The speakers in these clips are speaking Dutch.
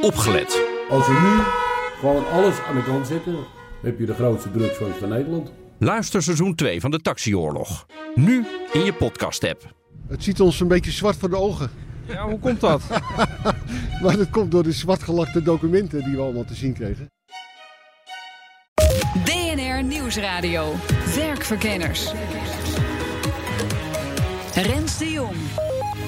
opgelet. Als we nu gewoon alles aan de kant zetten, heb je de grootste drugsfans van Nederland. Luister seizoen 2 van de Taxioorlog. Nu in je podcast-app. Het ziet ons een beetje zwart voor de ogen. Ja, hoe komt dat? Maar dat komt door de zwartgelakte documenten die we allemaal te zien kregen. DNR Nieuwsradio. Werkverkenners. Rens de Jong.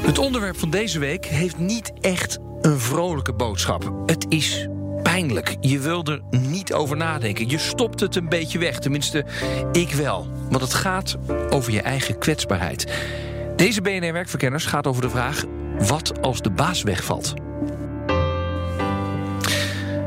Het onderwerp van deze week heeft niet echt een vrolijke boodschap. Het is pijnlijk. Je wil er niet over nadenken. Je stopt het een beetje weg. Tenminste, ik wel. Want het gaat over je eigen kwetsbaarheid. Deze BNR Werkverkenners gaat over de vraag: wat als de baas wegvalt?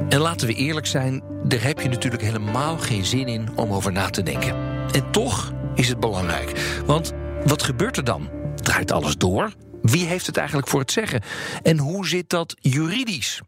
En laten we eerlijk zijn, daar heb je natuurlijk helemaal geen zin in om over na te denken. En toch is het belangrijk. Want wat gebeurt er dan? Draait alles door? Wie heeft het eigenlijk voor het zeggen? En hoe zit dat juridisch?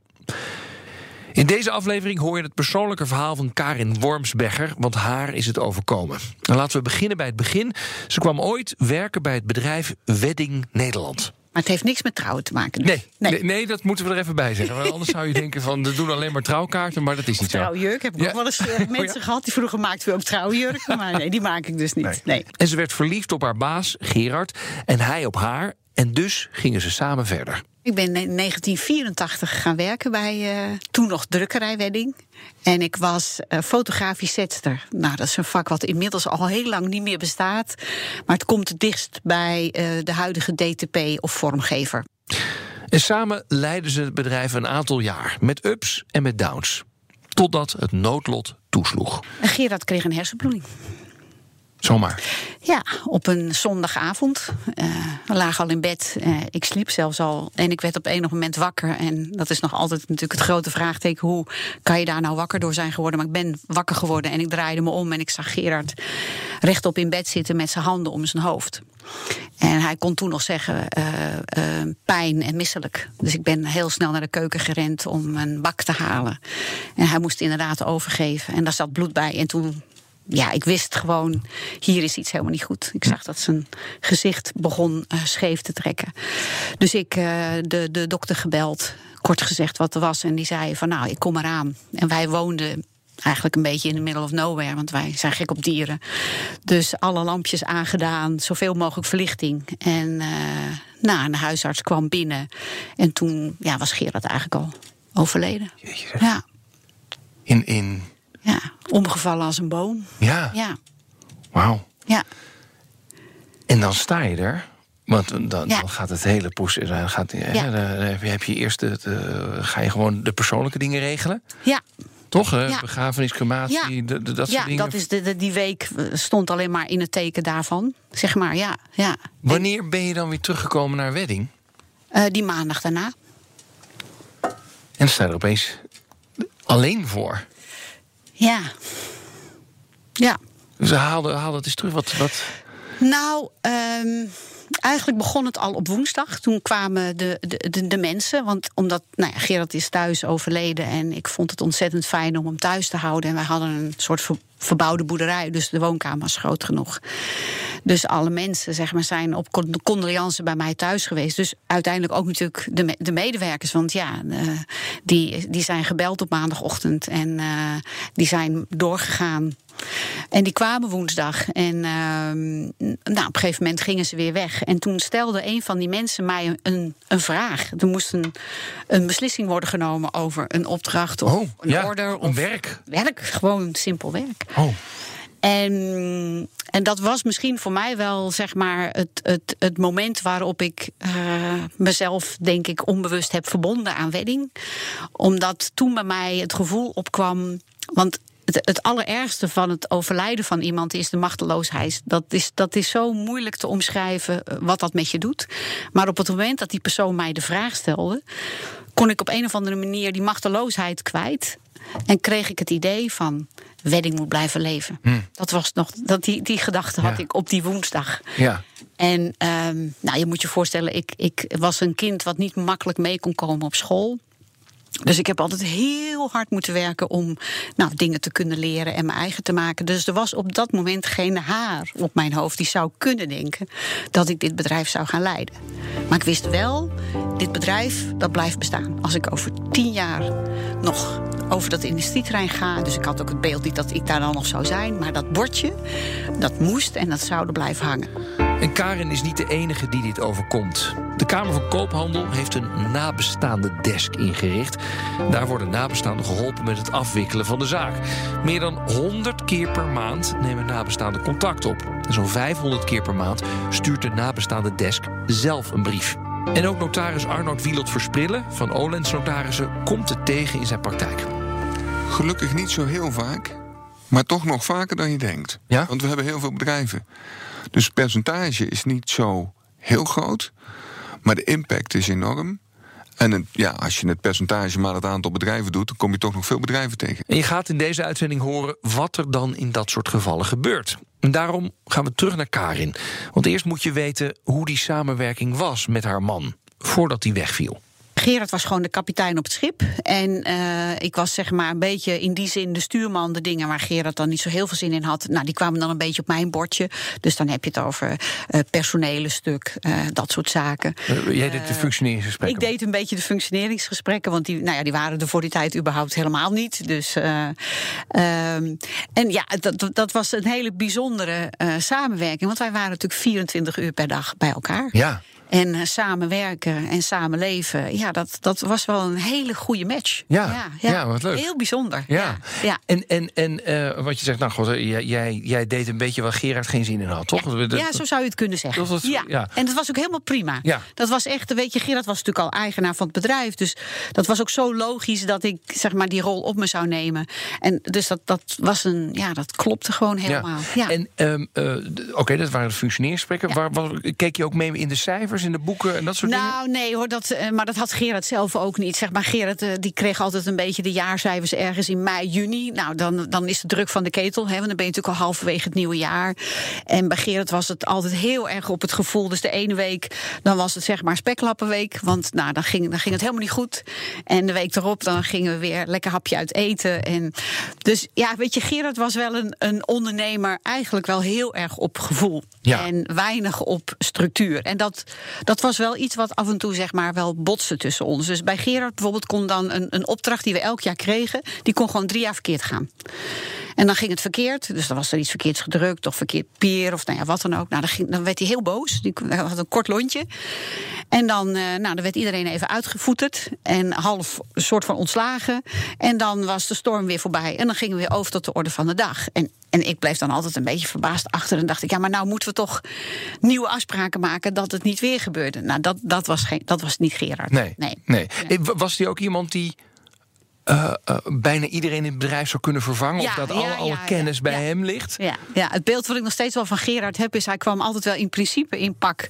In deze aflevering hoor je het persoonlijke verhaal van Karin Wormsbecher, want haar is het overkomen. En laten we beginnen bij het begin. Ze kwam ooit werken bij het bedrijf Wedding Nederland. Maar het heeft niks met trouwen te maken. dus. Nee, nee. nee, dat moeten we er even bij zeggen. Want anders zou je denken van, we doen alleen maar trouwkaarten, maar dat is niet zo. Trouwjurk heb ik Ja. ook wel eens eh, mensen gehad die vroeger maakten we ook trouwjurken. Maar nee, die maak ik dus niet. Nee. En ze werd verliefd op haar baas, Gerard, en hij op haar. En dus gingen ze samen verder. Ik ben in 1984 gaan werken bij eh, toen nog drukkerijwedding. En ik was eh, fotografisch zetster. Nou, dat is een vak wat inmiddels al heel lang niet meer bestaat. Maar het komt het dichtst bij eh, de huidige DTP of vormgever. En samen leidden ze het bedrijf een aantal jaar, met ups en met downs. Totdat het noodlot toesloeg. En Gerard kreeg een hersenbloeding. Zomaar. Ja, op een zondagavond. Eh, we lagen al in bed. Eh, ik sliep zelfs al. En ik werd op enig moment wakker. En dat is nog altijd natuurlijk het grote vraagteken. Hoe kan je daar nou wakker door zijn geworden? Maar ik ben wakker geworden en ik draaide me om. En ik zag Gerard rechtop in bed zitten met zijn handen om zijn hoofd. En hij kon toen nog zeggen eh, pijn en misselijk. Dus ik ben heel snel naar de keuken gerend om een bak te halen. En hij moest inderdaad overgeven. En daar zat bloed bij. En toen ja, ik wist gewoon, hier is iets helemaal niet goed. Ik zag dat zijn gezicht begon eh, scheef te trekken. Dus ik eh, de, de dokter gebeld, kort gezegd wat er was. En die zei van nou, ik kom eraan. En wij woonden eigenlijk een beetje in the middle of nowhere, want wij zijn gek op dieren. Dus alle lampjes aangedaan, zoveel mogelijk verlichting. En eh nou, een huisarts kwam binnen. En toen ja, was Gerard eigenlijk al overleden. Jeetje. Ja, In, in, ja, omgevallen als een boom. ja, Ja, wauw. ja. En dan sta je er. Want dan, Ja. dan gaat het hele poes. Dan, gaat, hè, Ja. dan heb je, eerst eh, ga je gewoon de persoonlijke dingen regelen. Ja, Toch? hè? Ja. Begrafenis, crematie, Ja. de- de- dat ja soort dingen. dat is de, die week eh, stond alleen maar in het teken daarvan. Zeg maar, ja. ja. Wanneer ben je dan weer teruggekomen naar Wedding? Eh, die maandag daarna. En sta je er opeens alleen voor. Ja. Ja. Dus haal, haal dat eens terug. Wat, wat, Nou, ehm, eigenlijk begon het al op woensdag. Toen kwamen de, de, de, de mensen. Want omdat nou ja, Gerard is thuis overleden. En ik vond het ontzettend fijn om hem thuis te houden. En wij hadden een soort verbouwde boerderij. Dus de woonkamer was groot genoeg. Dus alle mensen zeg maar, zijn op con- condoleance bij mij thuis geweest. Dus uiteindelijk ook natuurlijk de, me- de medewerkers. Want ja, eh, die, die zijn gebeld op maandagochtend. En eh, die zijn doorgegaan. En die kwamen woensdag. En ehm, nou, op een gegeven moment gingen ze weer weg. En toen stelde een van die mensen mij een, een, vraag. Er moest een, een beslissing worden genomen over een opdracht of oh, een ja, order. Of werk. werk, gewoon simpel werk. Oh, En, en dat was misschien voor mij wel zeg maar het, het, het moment waarop ik eh, mezelf, denk ik, onbewust heb verbonden aan wedding. Omdat toen bij mij het gevoel opkwam. Want het, het allerergste van het overlijden van iemand is de machteloosheid. Dat is, dat is zo moeilijk te omschrijven eh, wat dat met je doet. Maar op het moment dat die persoon mij de vraag stelde, kon ik op een of andere manier die machteloosheid kwijt. En kreeg ik het idee van wedding moet blijven leven. Dat was nog, dat die, die gedachte had Ja. ik op die woensdag. ja. En ehm, nou, je moet je voorstellen, ik, ik was een kind wat niet makkelijk mee kon komen op school. Dus ik heb altijd heel hard moeten werken om nou, dingen te kunnen leren en mijn eigen te maken. Dus er was op dat moment geen haar op mijn hoofd die zou kunnen denken dat ik dit bedrijf zou gaan leiden. Maar ik wist wel, dit bedrijf dat blijft bestaan. Als ik over tien jaar nog over dat industrieterrein ga. Dus ik had ook het beeld niet dat ik daar dan nog zou zijn. Maar dat bordje, dat moest en dat zou er blijven hangen. En Karin is niet de enige die dit overkomt. De Kamer van Koophandel heeft een nabestaande desk ingericht. Daar worden nabestaanden geholpen met het afwikkelen van de zaak. Meer dan 100 keer per maand nemen nabestaanden contact op. En zo'n 500 keer per maand stuurt de nabestaande desk zelf een brief. En ook notaris Arnoud Wielot Versprillen van Olens Notarissen komt het tegen in zijn praktijk. Gelukkig niet zo heel vaak, maar toch nog vaker dan je denkt. Ja? Want we hebben heel veel bedrijven. Dus het percentage is niet zo heel groot, maar de impact is enorm. En ja, als je het percentage maar het aantal bedrijven doet, dan kom je toch nog veel bedrijven tegen. En je gaat in deze uitzending horen wat er dan in dat soort gevallen gebeurt. En daarom gaan we terug naar Karin. Want eerst moet je weten hoe die samenwerking was met haar man. Voordat hij wegviel. Gerard was gewoon de kapitein op het schip. En eh, ik was zeg maar een beetje in die zin de stuurman. De dingen waar Gerard dan niet zo heel veel zin in had. Nou, die kwamen dan een beetje op mijn bordje. Dus dan heb je het over eh personele stuk, eh, dat soort zaken. Jij deed de functioneringsgesprekken. Ik deed een beetje de functioneringsgesprekken, want die, nou ja, die waren er voor die tijd überhaupt helemaal niet. Dus, eh, ehm, en ja, dat, dat was een hele bijzondere samenwerking, want wij waren natuurlijk 24 uur per dag bij elkaar. Ja. En eh, samenwerken en samenleven, ja, dat, dat was wel een hele goede match. Ja, ja, wat leuk. Heel bijzonder. Ja. ja. En, en, en eh, wat je zegt, nou, God, eh, jij, jij, deed een beetje waar Gerard geen zin in had, toch? Dat- Ja, zo zou je het kunnen zeggen. Dat ja. En dat was ook helemaal prima. Ja. Dat was echt, weet je, Gerard was natuurlijk al eigenaar van het bedrijf. Dus dat was ook zo logisch dat ik zeg maar die rol op me zou nemen. En dus dat, dat was een, ja, dat klopte gewoon helemaal. Ja. En ehm, eh, oké, dat waren de. Waar, waar- keek je ook mee in de cijfers, in de boeken en dat soort dingen? Nou, nee hoor, dat, eh, maar dat had Gerard zelf ook niet. Zeg maar, Gerard eh, die kreeg altijd een beetje de jaarcijfers ergens in mei, juni. Nou, dan, dan is de druk van de ketel, hè, want dan ben je natuurlijk al halverwege het nieuwe jaar. En bij Gerard was het altijd heel erg op het gevoel. Dus de ene week, dan was het zeg maar speklappenweek. Want nou, dan, ging, dan ging het helemaal niet goed. En de week erop, dan gingen we weer lekker hapje uit eten. En dus ja, weet je, Gerard was wel een, een ondernemer eigenlijk wel heel erg op gevoel. Ja. En weinig op structuur. En dat, dat was wel iets wat af en toe zeg maar wel botste tussen ons. Dus bij Gerard bijvoorbeeld kon dan een, een opdracht die we elk jaar kregen, die kon gewoon drie jaar verkeerd gaan. En dan ging het verkeerd, dus dan was er iets verkeerds gedrukt of verkeerd peer of nou ja, wat dan ook. Nou, dan, ging, dan werd hij heel boos. Die hij had een kort lontje. En dan, eh, nou, dan werd iedereen even uitgevoeterd en half een soort van ontslagen. En dan was de storm weer voorbij. En dan gingen we weer over tot de orde van de dag. En, en ik bleef dan altijd een beetje verbaasd achter. En dacht ik, ja, maar nou moeten we toch nieuwe afspraken maken dat het niet weer gebeurde. Nou, dat, dat, was, geen, dat was niet Gerard. Nee. nee. nee. Eh, wa- Was hij ook iemand die eh, eh, bijna iedereen in het bedrijf zou kunnen vervangen? of Ja, dat ja, alle, alle ja, kennis bij hem ligt? Ja, ja, het beeld wat ik nog steeds wel van Gerard heb, is hij kwam altijd wel in principe in pak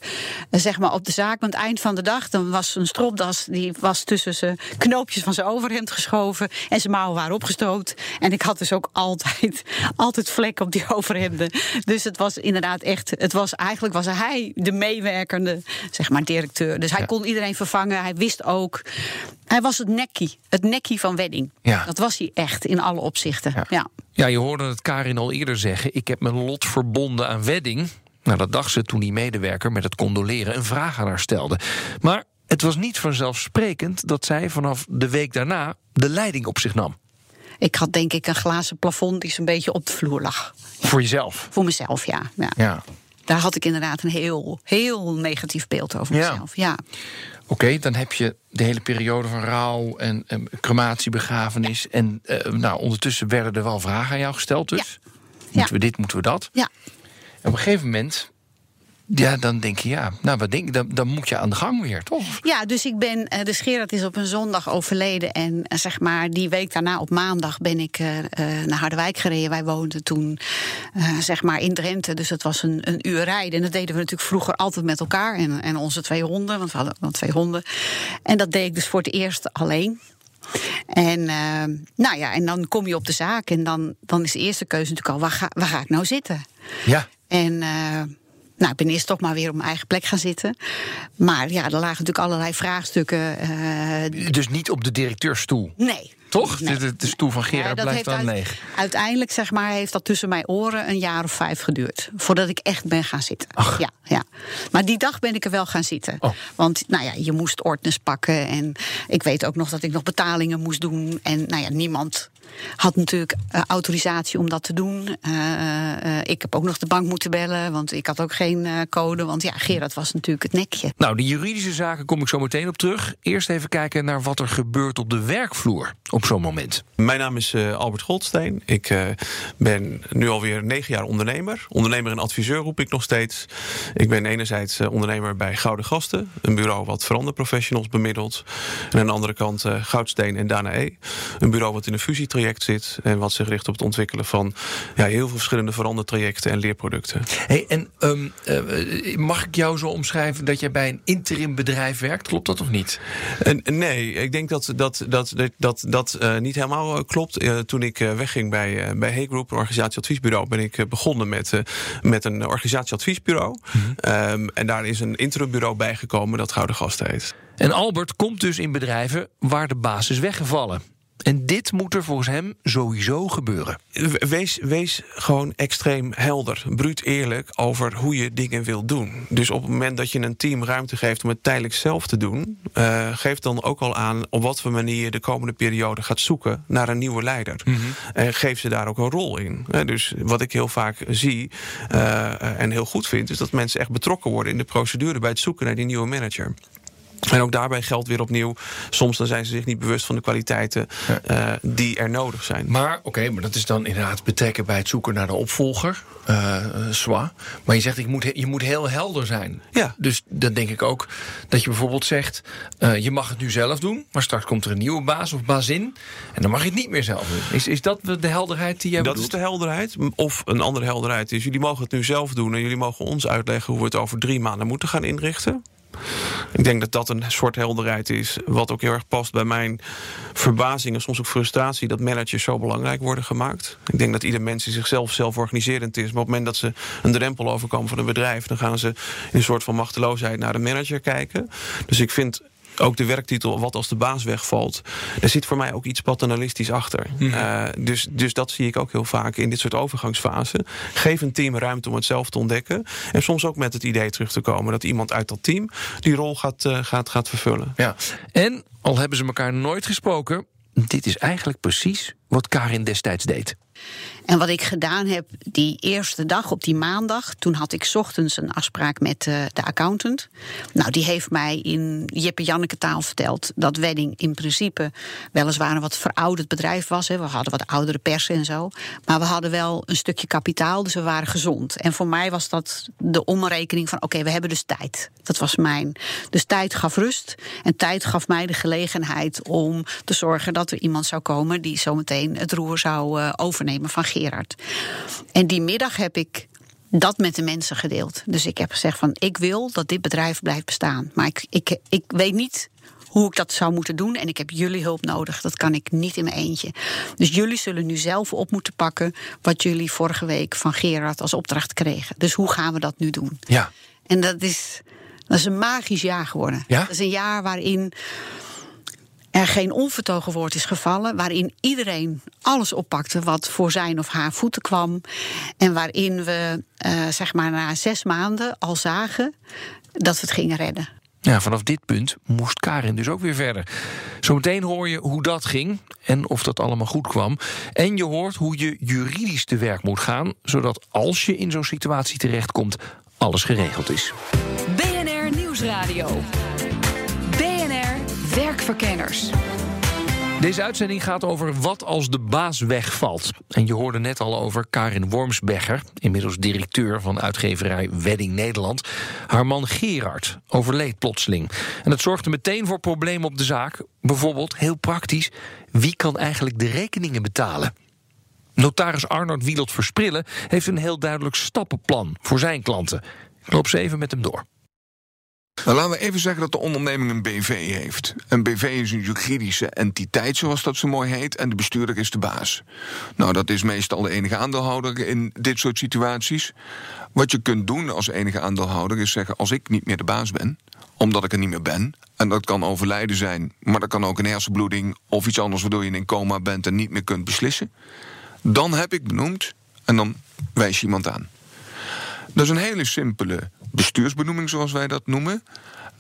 eh, zeg maar, op de zaak. Want eind van de dag dan was een stropdas die was tussen zijn knoopjes van zijn overhemd geschoven en zijn mouwen waren opgestoot. En ik had dus ook altijd, altijd vlekken op die overhemden. Dus het was inderdaad echt, het was eigenlijk was hij de meewerkende zeg maar, directeur. Dus hij kon iedereen vervangen. Hij wist ook. Hij was het nekkie, het nekkie van wedding. Ja. Dat was hij echt in alle opzichten. Ja. ja. Ja, je hoorde het Karin al eerder zeggen. Ik heb mijn lot verbonden aan wedding. Nou, dat dacht ze toen die medewerker met het condoleren een vraag aan haar stelde. Maar het was niet vanzelfsprekend dat zij vanaf de week daarna de leiding op zich nam. Ik had denk ik een glazen plafond die zo'n beetje op de vloer lag. Voor jezelf. Voor mezelf, ja. ja. Ja. Daar had ik inderdaad een heel, heel negatief beeld over Ja. mezelf. Ja. Oké, dan heb je de hele periode van rouw en, en crematie, begrafenis. En eh, nou, ondertussen werden er wel vragen aan jou gesteld. Dus moeten we dit, moeten we dat? ja. En op een gegeven moment, ja, dan denk je, ja, nou, wat denk, dan, dan moet je aan de gang weer, toch? Ja, dus ik ben. eh, De Gerard is op een zondag overleden. En eh, zeg maar, die week daarna op maandag ben ik eh, naar Harderwijk gereden. Wij woonden toen zeg maar in Drenthe. Dus het was een, een uur rijden. En dat deden we natuurlijk vroeger altijd met elkaar. En, en onze twee honden, want we hadden dan twee honden. En dat deed ik dus voor het eerst alleen. En, nou ja, en dan kom je op de zaak. En dan, dan is de eerste keuze natuurlijk al: waar ga, waar ga ik nou zitten? Ja. En nou, ik ben eerst toch maar weer op mijn eigen plek gaan zitten. Maar ja, er lagen natuurlijk allerlei vraagstukken. eh, Dus niet op de directeurstoel. nee. Toch? Nee. De, de stoel van Gerard blijft dan leeg. Uiteindelijk zeg maar, heeft dat tussen mijn oren een jaar of vijf geduurd. Voordat ik echt ben gaan zitten. Ja, ja. Maar die dag ben ik er wel gaan zitten. Oh. Want nou ja, je moest ordners pakken. En ik weet ook nog dat ik nog betalingen moest doen. En nou ja, niemand had natuurlijk eh, autorisatie om dat te doen. Eh, eh, ik heb ook nog de bank moeten bellen. Want ik had ook geen eh, code. Want ja, Gerard was natuurlijk het nekje. Nou, de juridische zaken kom ik zo meteen op terug. Eerst even kijken naar wat er gebeurt op de werkvloer op zo'n moment. Mijn naam is eh, Albert Goldsteen. Ik eh, ben nu alweer negen jaar ondernemer. Ondernemer en adviseur roep ik nog steeds. Ik ben enerzijds ondernemer bij Gouden Gasten. Een bureau wat veranderprofessionals bemiddelt. En aan de andere kant eh, Goudsteen en Danae. Een bureau wat in een fusietraject zit. En wat zich richt op het ontwikkelen van ja, heel veel verschillende verandertrajecten en leerproducten. Hey, en ehm, eh, mag ik jou zo omschrijven dat jij bij een interim bedrijf werkt? Klopt dat of niet? En, nee, ik denk dat dat, dat, dat, dat, dat eh, niet helemaal eh, klopt. Toen ik wegging bij, bij Hey Group, een organisatieadviesbureau, ben ik begonnen met, met een organisatieadviesbureau. Ehm, en daar is een interimbureau bijgekomen dat Gouden Gast heet. En Albert komt dus in bedrijven waar de baas is weggevallen. En dit moet er volgens hem sowieso gebeuren. Wees, wees gewoon extreem helder, bruut eerlijk over hoe je dingen wilt doen. Dus op het moment dat je een team ruimte geeft om het tijdelijk zelf te doen, eh, geef dan ook al aan op wat voor manier je de komende periode gaat zoeken naar een nieuwe leider. En geef ze daar ook een rol in. Eh, dus wat ik heel vaak zie eh, en heel goed vind, is dat mensen echt betrokken worden in de procedure bij het zoeken naar die nieuwe manager. En ook daarbij geldt weer opnieuw, soms dan zijn ze zich niet bewust van de kwaliteiten eh, die er nodig zijn. Maar oké, maar dat is dan inderdaad betrekken bij het zoeken naar de opvolger. eh eh, zwa. Maar je zegt, ik moet, je moet heel helder zijn. Ja. Dus dan denk ik ook dat je bijvoorbeeld zegt... eh, je mag het nu zelf doen, maar straks komt er een nieuwe baas of bazin... en dan mag je het niet meer zelf doen. Is, is dat de helderheid die jij Dat is bedoelt? de helderheid. Of een andere helderheid is: jullie mogen het nu zelf doen en jullie mogen ons uitleggen hoe we het over drie maanden moeten gaan inrichten. Ik denk dat dat een soort helderheid is, wat ook heel erg past bij mijn verbazing en soms ook frustratie dat managers zo belangrijk worden gemaakt. Ik denk dat ieder mens zichzelf zelforganiserend is, maar op het moment dat ze een drempel overkomen van een bedrijf, dan gaan ze in een soort van machteloosheid naar de manager kijken. Dus ik vind ook de werktitel Wat als de baas wegvalt. Daar zit voor mij ook iets paternalistisch achter. Eh, dus, dus dat zie ik ook heel vaak in dit soort overgangsfasen. Geef een team ruimte om het zelf te ontdekken. En soms ook met het idee terug te komen dat iemand uit dat team die rol gaat, eh, gaat, gaat vervullen. Ja. En, al hebben ze elkaar nooit gesproken... dit is eigenlijk precies wat Karin destijds deed. En wat ik gedaan heb die eerste dag op die maandag, toen had ik ochtends een afspraak met eh, de accountant. Nou, die heeft mij in Jippe Janneke taal verteld dat Wedding in principe weliswaar een wat verouderd bedrijf was. Hè. We hadden wat oudere persen en zo. Maar we hadden wel een stukje kapitaal, dus we waren gezond. En voor mij was dat de omrekening van: oké, we hebben dus tijd. Dat was mijn. Dus tijd gaf rust. En tijd gaf mij de gelegenheid om te zorgen dat er iemand zou komen die zometeen het roer zou eh, overnemen van Gerard. En die middag heb ik dat met de mensen gedeeld. Dus ik heb gezegd van ik wil dat dit bedrijf blijft bestaan. Maar ik, ik, ik weet niet hoe ik dat zou moeten doen. En ik heb jullie hulp nodig. Dat kan ik niet in mijn eentje. Dus jullie zullen nu zelf op moeten pakken wat jullie vorige week van Gerard als opdracht kregen. Dus hoe gaan we dat nu doen? Ja. En dat is, dat is een magisch jaar geworden. Ja? Dat is een jaar waarin er geen onvertogen woord is gevallen. Waarin iedereen alles oppakte wat voor zijn of haar voeten kwam. En waarin we, eh, zeg maar, na zes maanden al zagen dat we het gingen redden. Ja, vanaf dit punt moest Karin dus ook weer verder. Zometeen hoor je hoe dat ging en of dat allemaal goed kwam. En je hoort hoe je juridisch te werk moet gaan... zodat als je in zo'n situatie terechtkomt, alles geregeld is. BNR Nieuwsradio. Werkverkenners. Deze uitzending gaat over wat als de baas wegvalt. En je hoorde net al over Karin Wormsbecher, inmiddels directeur van uitgeverij Wedding Nederland. Haar man Gerard overleed plotseling. En dat zorgde meteen voor problemen op de zaak. Bijvoorbeeld, heel praktisch, wie kan eigenlijk de rekeningen betalen? Notaris Arnold Wielot Versprillen heeft een heel duidelijk stappenplan voor zijn klanten. Ik loop ze even met hem door. Nou, laten we even zeggen dat de onderneming een BV heeft. Een BV is een juridische entiteit, zoals dat zo mooi heet, en de bestuurder is de baas. Nou, dat is meestal de enige aandeelhouder in dit soort situaties. Wat je kunt doen als enige aandeelhouder is zeggen: als ik niet meer de baas ben, omdat ik er niet meer ben, en dat kan overlijden zijn, maar dat kan ook een hersenbloeding of iets anders waardoor je in coma bent en niet meer kunt beslissen, dan heb ik benoemd en dan wijs je iemand aan. Dat is een hele simpele bestuursbenoeming, zoals wij dat noemen.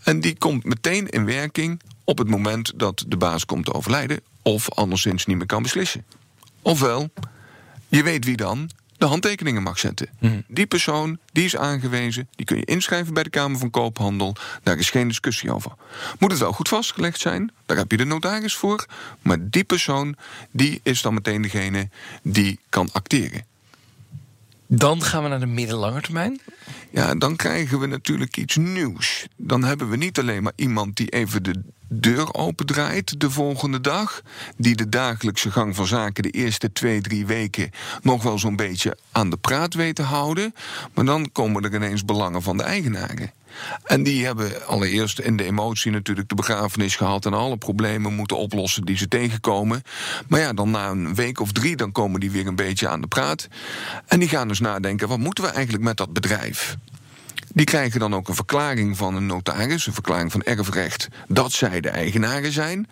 En die komt meteen in werking op het moment dat de baas komt te overlijden of anderszins niet meer kan beslissen. Ofwel, je weet wie dan de handtekeningen mag zetten. Die persoon, die is aangewezen, die kun je inschrijven bij de Kamer van Koophandel. Daar is geen discussie over. Moet het wel goed vastgelegd zijn, daar heb je de notaris voor. Maar die persoon, die is dan meteen degene die kan acteren. Dan gaan we naar de middellange termijn. Ja, dan krijgen we natuurlijk iets nieuws. Dan hebben we niet alleen maar iemand die even de deur opendraait de volgende dag. Die de dagelijkse gang van zaken de eerste twee, drie weken nog wel zo'n beetje aan de praat weet te houden. Maar dan komen er ineens belangen van de eigenaren. En die hebben allereerst in de emotie natuurlijk de begrafenis gehad en alle problemen moeten oplossen die ze tegenkomen. Maar ja, dan na een week of drie, dan komen die weer een beetje aan de praat. En die gaan dus nadenken: wat moeten we eigenlijk met dat bedrijf? Die krijgen dan ook een verklaring van een notaris, een verklaring van erfrecht, dat zij de eigenaren zijn.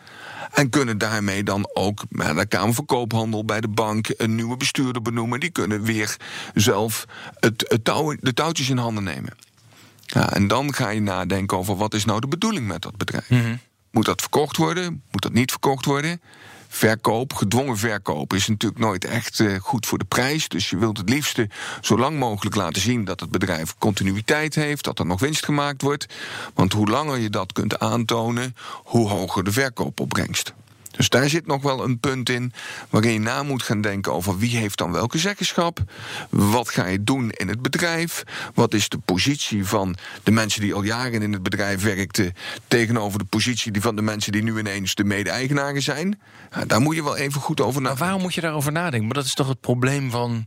En kunnen daarmee dan ook bij de Kamer van Koophandel, bij de bank, een nieuwe bestuurder benoemen. Die kunnen weer zelf het, de touwtjes in handen nemen. Ja, en dan ga je nadenken over wat is nou de bedoeling met dat bedrijf. Moet dat verkocht worden? Moet dat niet verkocht worden? Verkoop, gedwongen verkoop, is natuurlijk nooit echt eh, goed voor de prijs. Dus je wilt het liefste zo lang mogelijk laten zien dat het bedrijf continuïteit heeft, dat er nog winst gemaakt wordt. Want hoe langer je dat kunt aantonen, hoe hoger de verkoopopbrengst. Dus daar zit nog wel een punt in waarin je na moet gaan denken over wie heeft dan welke zeggenschap. Wat ga je doen in het bedrijf? Wat is de positie van de mensen die al jaren in het bedrijf werkten tegenover de positie die van de mensen die nu ineens de mede-eigenaren zijn? Daar moet je wel even goed over Maar nadenken. waarom moet je daarover nadenken? Maar dat is toch het probleem van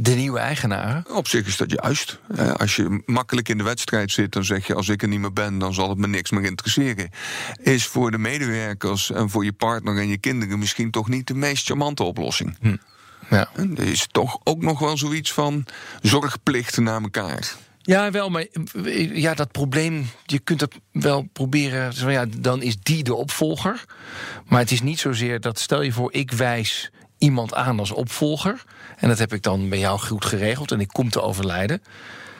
de nieuwe eigenaren? Op zich is dat juist. Eh, Als je makkelijk in de wedstrijd zit, dan zeg je: als ik er niet meer ben, dan zal het me niks meer interesseren. Is voor de medewerkers en voor je partner en je kinderen misschien toch niet de meest charmante oplossing. Ja. En Er is toch ook nog wel zoiets van zorgplichten naar elkaar. Ja, wel, maar ja, dat probleem, je kunt het wel proberen. zo Ja, dan is die de opvolger. Maar het is niet zozeer dat, stel je voor, ik wijs iemand aan als opvolger. En dat heb ik dan bij jou goed geregeld en ik kom te overlijden.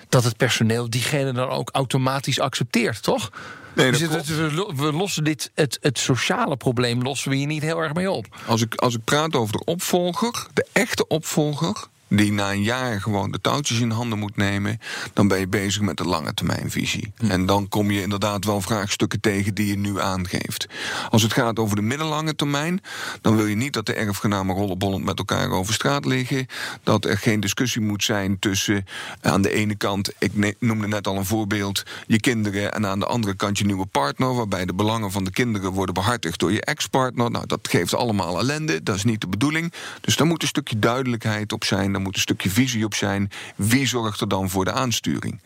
Dat het personeel diegene dan ook automatisch accepteert, toch? Nee, dat dus het- we lossen dit, het, het sociale probleem lossen we hier niet heel erg mee op. Als ik, als ik praat over de opvolger, de echte opvolger, die na een jaar gewoon de touwtjes in handen moet nemen, dan ben je bezig met de lange termijnvisie. En dan kom je inderdaad wel vraagstukken tegen die je nu aangeeft. Als het gaat over de middellange termijn, dan wil je niet dat de erfgenamen rollenbollend met elkaar over straat liggen. Dat er geen discussie moet zijn tussen eh, aan de ene kant, ik noemde net al een voorbeeld, je kinderen en aan de andere kant je nieuwe partner, waarbij de belangen van de kinderen worden behartigd door je ex-partner. Nou, dat geeft allemaal ellende, dat is niet de bedoeling. Dus daar moet een stukje duidelijkheid op zijn, daar moet een stukje visie op zijn. Wie zorgt er dan voor de aansturing?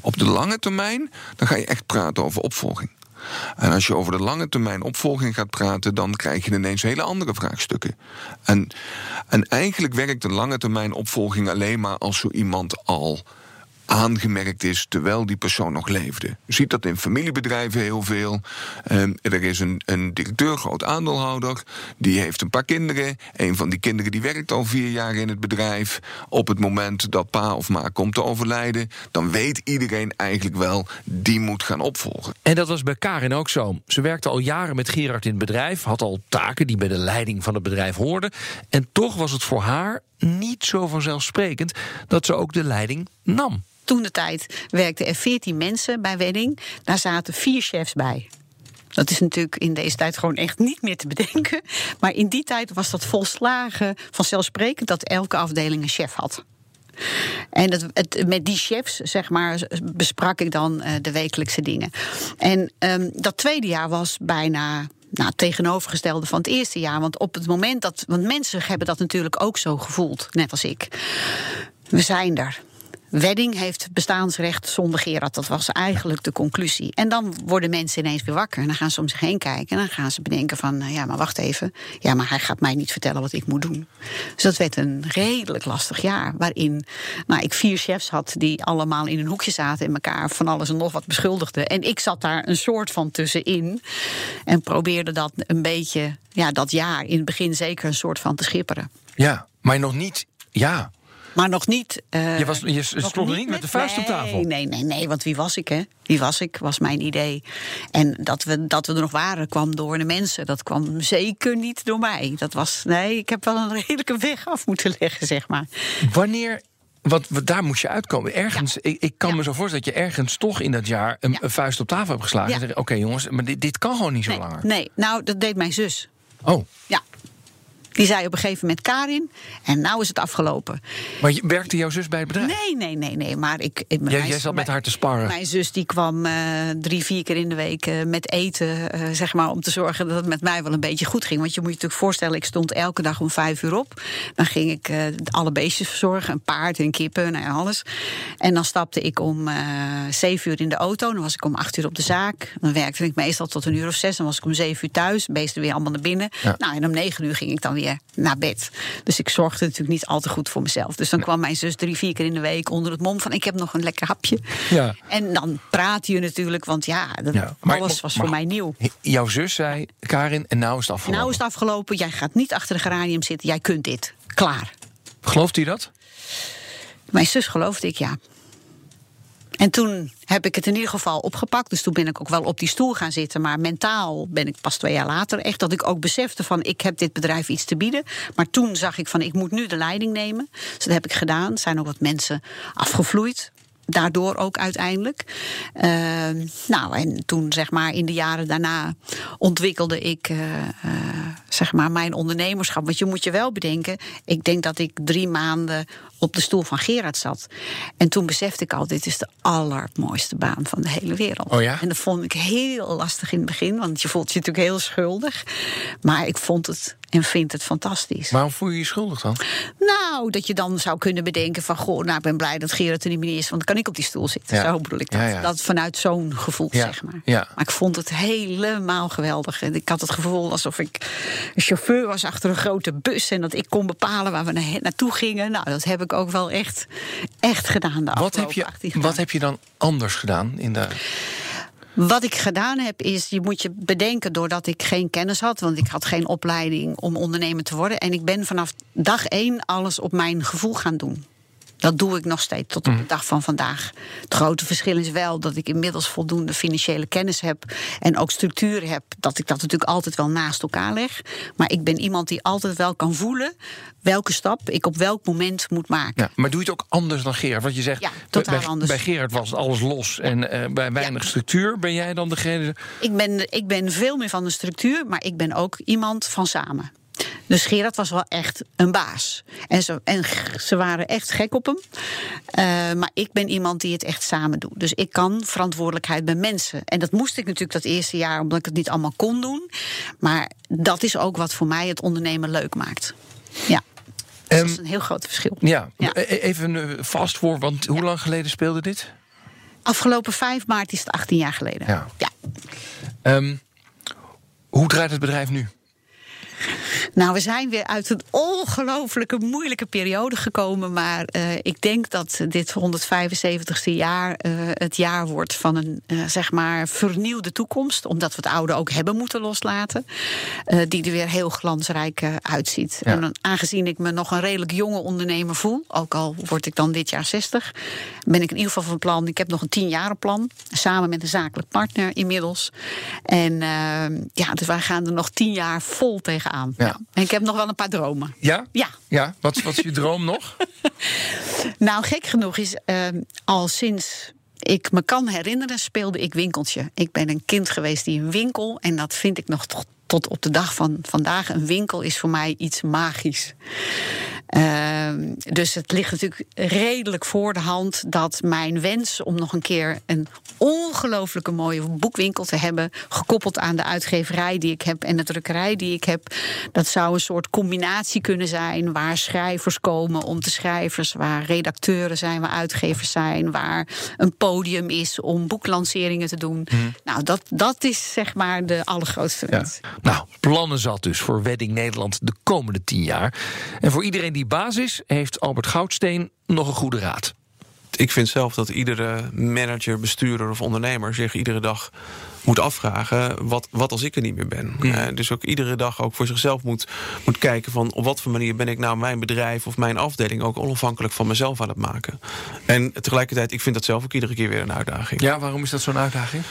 Op de lange termijn, dan ga je echt praten over opvolging. En als je over de lange termijn opvolging gaat praten, dan krijg je ineens hele andere vraagstukken. En, en eigenlijk werkt een lange termijn opvolging alleen maar als zo iemand al aangemerkt is terwijl die persoon nog leefde. Je ziet dat in familiebedrijven heel veel. Ehm, er is een, een directeur, groot aandeelhouder, die heeft een paar kinderen. Een van die kinderen die werkt al vier jaar in het bedrijf. Op het moment dat pa of ma komt te overlijden, dan weet iedereen eigenlijk wel, die moet gaan opvolgen. En dat was bij Karin ook zo. Ze werkte al jaren met Gerard in het bedrijf, had al taken die bij de leiding van het bedrijf hoorden. En toch was het voor haar niet zo vanzelfsprekend dat ze ook de leiding nam. Toen de tijd werkten er 14 mensen bij Wedding. Daar zaten vier chefs bij. Dat is natuurlijk in deze tijd gewoon echt niet meer te bedenken. Maar in die tijd was dat volslagen vanzelfsprekend dat elke afdeling een chef had. En met die chefs, zeg maar, besprak ik dan eh, de wekelijkse dingen. En ehm, dat tweede jaar was bijna nou, tegenovergestelde van het eerste jaar. Want op het moment dat. Want mensen hebben dat natuurlijk ook zo gevoeld, net als ik. We zijn er. Wedding heeft bestaansrecht zonder Gerard. Dat was eigenlijk de conclusie. En dan worden mensen ineens weer wakker. En dan gaan ze om zich heen kijken. En dan gaan ze bedenken van, nou ja, maar wacht even. Ja, maar hij gaat mij niet vertellen wat ik moet doen. Dus dat werd een redelijk lastig jaar. Waarin nou, ik vier chefs had die allemaal in een hoekje zaten... en elkaar van alles en nog wat beschuldigden. En ik zat daar een soort van tussenin. En probeerde dat een beetje, ja, dat jaar in het begin zeker een soort van te schipperen. Ja, maar nog niet. Ja. Maar nog niet. eh, Je, was, je er niet met de vuist op tafel. Nee, nee, nee, want wie was ik, hè? Wie was ik, was mijn idee. En dat we, dat we er nog waren, kwam door de mensen. Dat kwam zeker niet door mij. Dat was, nee, ik heb wel een redelijke weg af moeten leggen, zeg maar. Wanneer. Want wat- daar moest je uitkomen. Ergens, ik, ik kan Ja. me zo voorstellen dat je ergens toch in dat jaar een, Ja. een vuist op tafel hebt geslagen. En zeggen: Oké, jongens, maar dit, dit kan gewoon niet zo Nee, langer. nee, nou, dat deed mijn zus. Oh, Ja. Die zei op een gegeven moment Karin, en nou is het afgelopen. maar werkte jouw zus bij het bedrijf? Nee, nee, nee, nee. Maar ik. Jij, zat met haar te sparren. Mijn zus die kwam eh, drie, vier keer in de week eh, met eten, eh, zeg maar, om te zorgen dat het met mij wel een beetje goed ging. Want je moet je natuurlijk voorstellen, ik stond elke dag om vijf uur op. Dan ging ik alle beestjes verzorgen, een paard en kippen en alles. En dan stapte ik om zeven uur in de auto. Dan was ik om acht uur op de zaak. Dan werkte ik meestal tot een uur of zes. Dan was ik om zeven uur thuis. Beesten weer allemaal naar binnen. Ja. Nou, en om negen uur ging ik dan weer naar bed. Dus ik zorgde natuurlijk niet al te goed voor mezelf. Dus dan kwam mijn zus drie, vier keer in de week onder het mom van... ik heb nog een lekker hapje. Ja. En dan praat je natuurlijk, want ja, dat, Ja, maar- alles was maar- voor mij nieuw. Jouw zus zei: Karin, en nou is het afgelopen. Nou is het afgelopen, jij gaat niet achter de geranium zitten, jij kunt dit. Klaar. Gelooft u dat? Mijn zus geloofde ik, ja. En toen heb ik het in ieder geval opgepakt. Dus toen ben ik ook wel op die stoel gaan zitten. Maar mentaal ben ik pas twee jaar later echt dat ik ook besefte van ik heb dit bedrijf iets te bieden. Maar toen zag ik van ik moet nu de leiding nemen. Dus dat heb ik gedaan. Er zijn ook wat mensen afgevloeid. Daardoor ook uiteindelijk. Ehm, nou, en toen zeg maar in de jaren daarna ontwikkelde ik eh, eh, zeg maar mijn ondernemerschap. Want je moet je wel bedenken, ik denk dat ik drie maanden op de stoel van Gerard zat. En toen besefte ik al, dit is de allermooiste baan van de hele wereld. Oh ja? En dat vond ik heel lastig in het begin, want je voelt je natuurlijk heel schuldig. Maar ik vond het en vind het fantastisch. Waarom voel je je schuldig dan? Nou, dat je dan zou kunnen bedenken van... goh, nou, ik ben blij dat Gerard er niet meer is... want dan kan ik op die stoel zitten. Ja. Zo bedoel ik dat. Ja, ja. Dat vanuit zo'n gevoel, zeg maar. ja. Maar ik vond het helemaal geweldig. En ik had het gevoel alsof ik een chauffeur was achter een grote bus... en dat ik kon bepalen waar we na- naartoe gingen. Nou, dat heb ik ook wel echt, echt gedaan de Wat heb, je, 18 jaar. wat heb je dan anders gedaan in de. Wat ik gedaan heb is, je moet je bedenken doordat ik geen kennis had, want ik had geen opleiding om ondernemer te worden. En ik ben vanaf dag één alles op mijn gevoel gaan doen. Dat doe ik nog steeds tot op de dag van vandaag. Het grote verschil is wel dat ik inmiddels voldoende financiële kennis heb en ook structuur heb. Dat ik dat natuurlijk altijd wel naast elkaar leg. Maar ik ben iemand die altijd wel kan voelen welke stap ik op welk moment moet maken. Ja, maar doe je het ook anders dan Gerard? Want je zegt, Ja, totaal bij, anders. bij Gerard was het alles los en eh, bij weinig structuur. Ben jij dan degene... Ik ben, ik ben veel meer van de structuur, maar ik ben ook iemand van samen. Dus Gerard was wel echt een baas. En ze, en ze waren echt gek op hem. Eh, maar ik ben iemand die het echt samen doet. Dus ik kan verantwoordelijkheid bij mensen. En dat moest ik natuurlijk dat eerste jaar, omdat ik het niet allemaal kon doen. Maar dat is ook wat voor mij het ondernemen leuk maakt. Ja. Dus dat is een heel groot verschil. Ja, Ja. e- even eh, vast voor, want hoe lang geleden speelde dit? Afgelopen 5 maart is het 18 jaar geleden. Ja. ja. Ehm, hoe draait het bedrijf nu? Nou, we zijn weer uit een ongelooflijke moeilijke periode gekomen. Maar eh, ik denk dat dit 175ste jaar eh, het jaar wordt van een eh, zeg maar vernieuwde toekomst. Omdat we het oude ook hebben moeten loslaten. die er weer heel glansrijk uitziet. Ja. En aangezien ik me nog een redelijk jonge ondernemer voel. Ook al word ik dan dit jaar 60. Ben ik in ieder geval van plan. Ik heb nog een 10 jaren plan. Samen met een zakelijk partner inmiddels. En ja, dus wij gaan er nog 10 jaar vol tegenaan. Ja. Ja. En ik heb nog wel een paar dromen. Ja? Ja. Ja, wat, wat is je droom nog? Nou, gek genoeg is ehm, al sinds ik me kan herinneren, speelde ik winkeltje. Ik ben een kind geweest die een winkel, en dat vind ik nog tot, tot op de dag van vandaag. Een winkel is voor mij iets magisch. Ehm, dus het ligt natuurlijk redelijk voor de hand dat mijn wens om nog een keer een ongelooflijke mooie boekwinkel te hebben, gekoppeld aan de uitgeverij die ik heb en de drukkerij die ik heb, dat zou een soort combinatie kunnen zijn waar schrijvers komen om te schrijvers, waar redacteuren zijn, waar uitgevers zijn, waar een podium is om boeklanceringen te doen. Nou, dat, dat is zeg maar de allergrootste wens. Nou, plannen zat dus voor Wedding Nederland de komende tien jaar. En voor iedereen die baas is, heeft Albert Goudsteen nog een goede raad. Ik vind zelf dat iedere manager, bestuurder of ondernemer zich iedere dag moet afvragen: wat, wat als ik er niet meer ben? Eh, dus ook iedere dag ook voor zichzelf moet, moet kijken van op wat voor manier ben ik nou mijn bedrijf of mijn afdeling ook onafhankelijk van mezelf aan het maken. En tegelijkertijd, ik vind dat zelf ook iedere keer weer een uitdaging. Ja, waarom is dat zo'n uitdaging?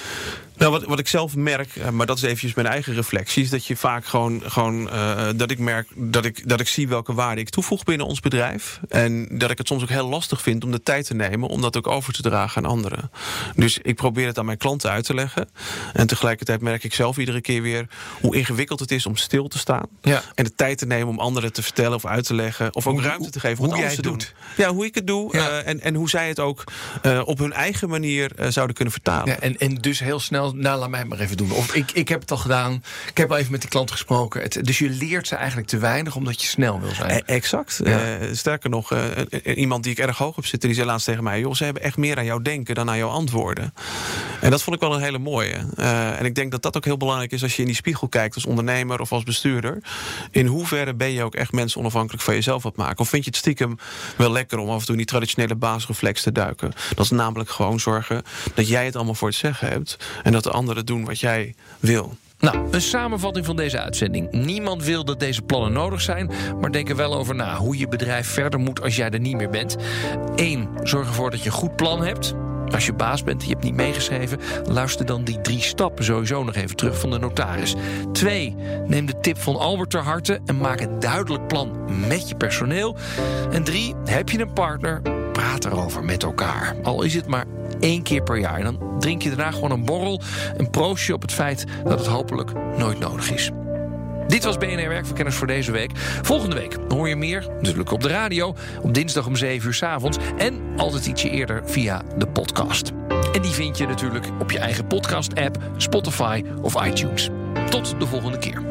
Nou, wat, wat ik zelf merk, eh, maar dat is eventjes mijn eigen reflectie, is dat je vaak gewoon, gewoon eh, dat ik merk dat ik, dat ik zie welke waarde ik toevoeg binnen ons bedrijf. En dat ik het soms ook heel lastig vind om de tijd te nemen om dat ook over te dragen aan anderen. Dus ik probeer het aan mijn klanten uit te leggen. En tegelijkertijd merk ik zelf iedere keer weer hoe ingewikkeld het is om stil te staan. Ja. En de tijd te nemen om anderen te vertellen of uit te leggen. Of ook Hoe- ruimte te geven om hoe jij het doen. doet. Ja, hoe ik het doe. Ja. eh, en, en hoe zij het ook op hun eigen manier zouden kunnen vertalen. Ja, en, en dus heel snel, nou laat mij het maar even doen. Of ik, ik heb het al gedaan, ik heb al even met de klant gesproken. Het, dus je leert ze eigenlijk te weinig omdat je snel wil zijn. Eh, exact. Ja. Eh, sterker nog, eh, iemand die ik erg hoog op zit, die zei laatst tegen mij: joh, ze hebben echt meer aan jou denken dan aan jouw antwoorden. En dat vond ik wel een hele mooie. Eh, en ik denk dat dat ook heel belangrijk is als je in die spiegel kijkt als ondernemer of als bestuurder. In hoeverre ben je ook echt mensen onafhankelijk van jezelf wat maken? Of vind je het stiekem wel lekker om af en toe in die traditionele basisreflex te duiken? Dat is namelijk gewoon zorgen dat jij het allemaal voor het zeggen hebt en dat de anderen doen wat jij wil. Nou, een samenvatting van deze uitzending. Niemand wil dat deze plannen nodig zijn, maar denk er wel over na hoe je bedrijf verder moet als jij er niet meer bent. 1. Zorg ervoor dat je een goed plan hebt. Als je baas bent en je hebt niet meegeschreven, luister dan die drie stappen sowieso nog even terug van de notaris. 2. Neem de tip van Albert ter harte en maak een duidelijk plan met je personeel. En 3. Heb je een partner? Praat erover met elkaar. Al is het maar één keer per jaar. En dan drink je daarna gewoon een borrel. Een proostje op het feit dat het hopelijk nooit nodig is. Dit was BNR Werkverkenners voor deze week. Volgende week hoor je meer, natuurlijk op de radio, op dinsdag om 7 uur s avonds en altijd ietsje eerder via de podcast. En die vind je natuurlijk op je eigen podcast-app, Spotify of iTunes. Tot de volgende keer.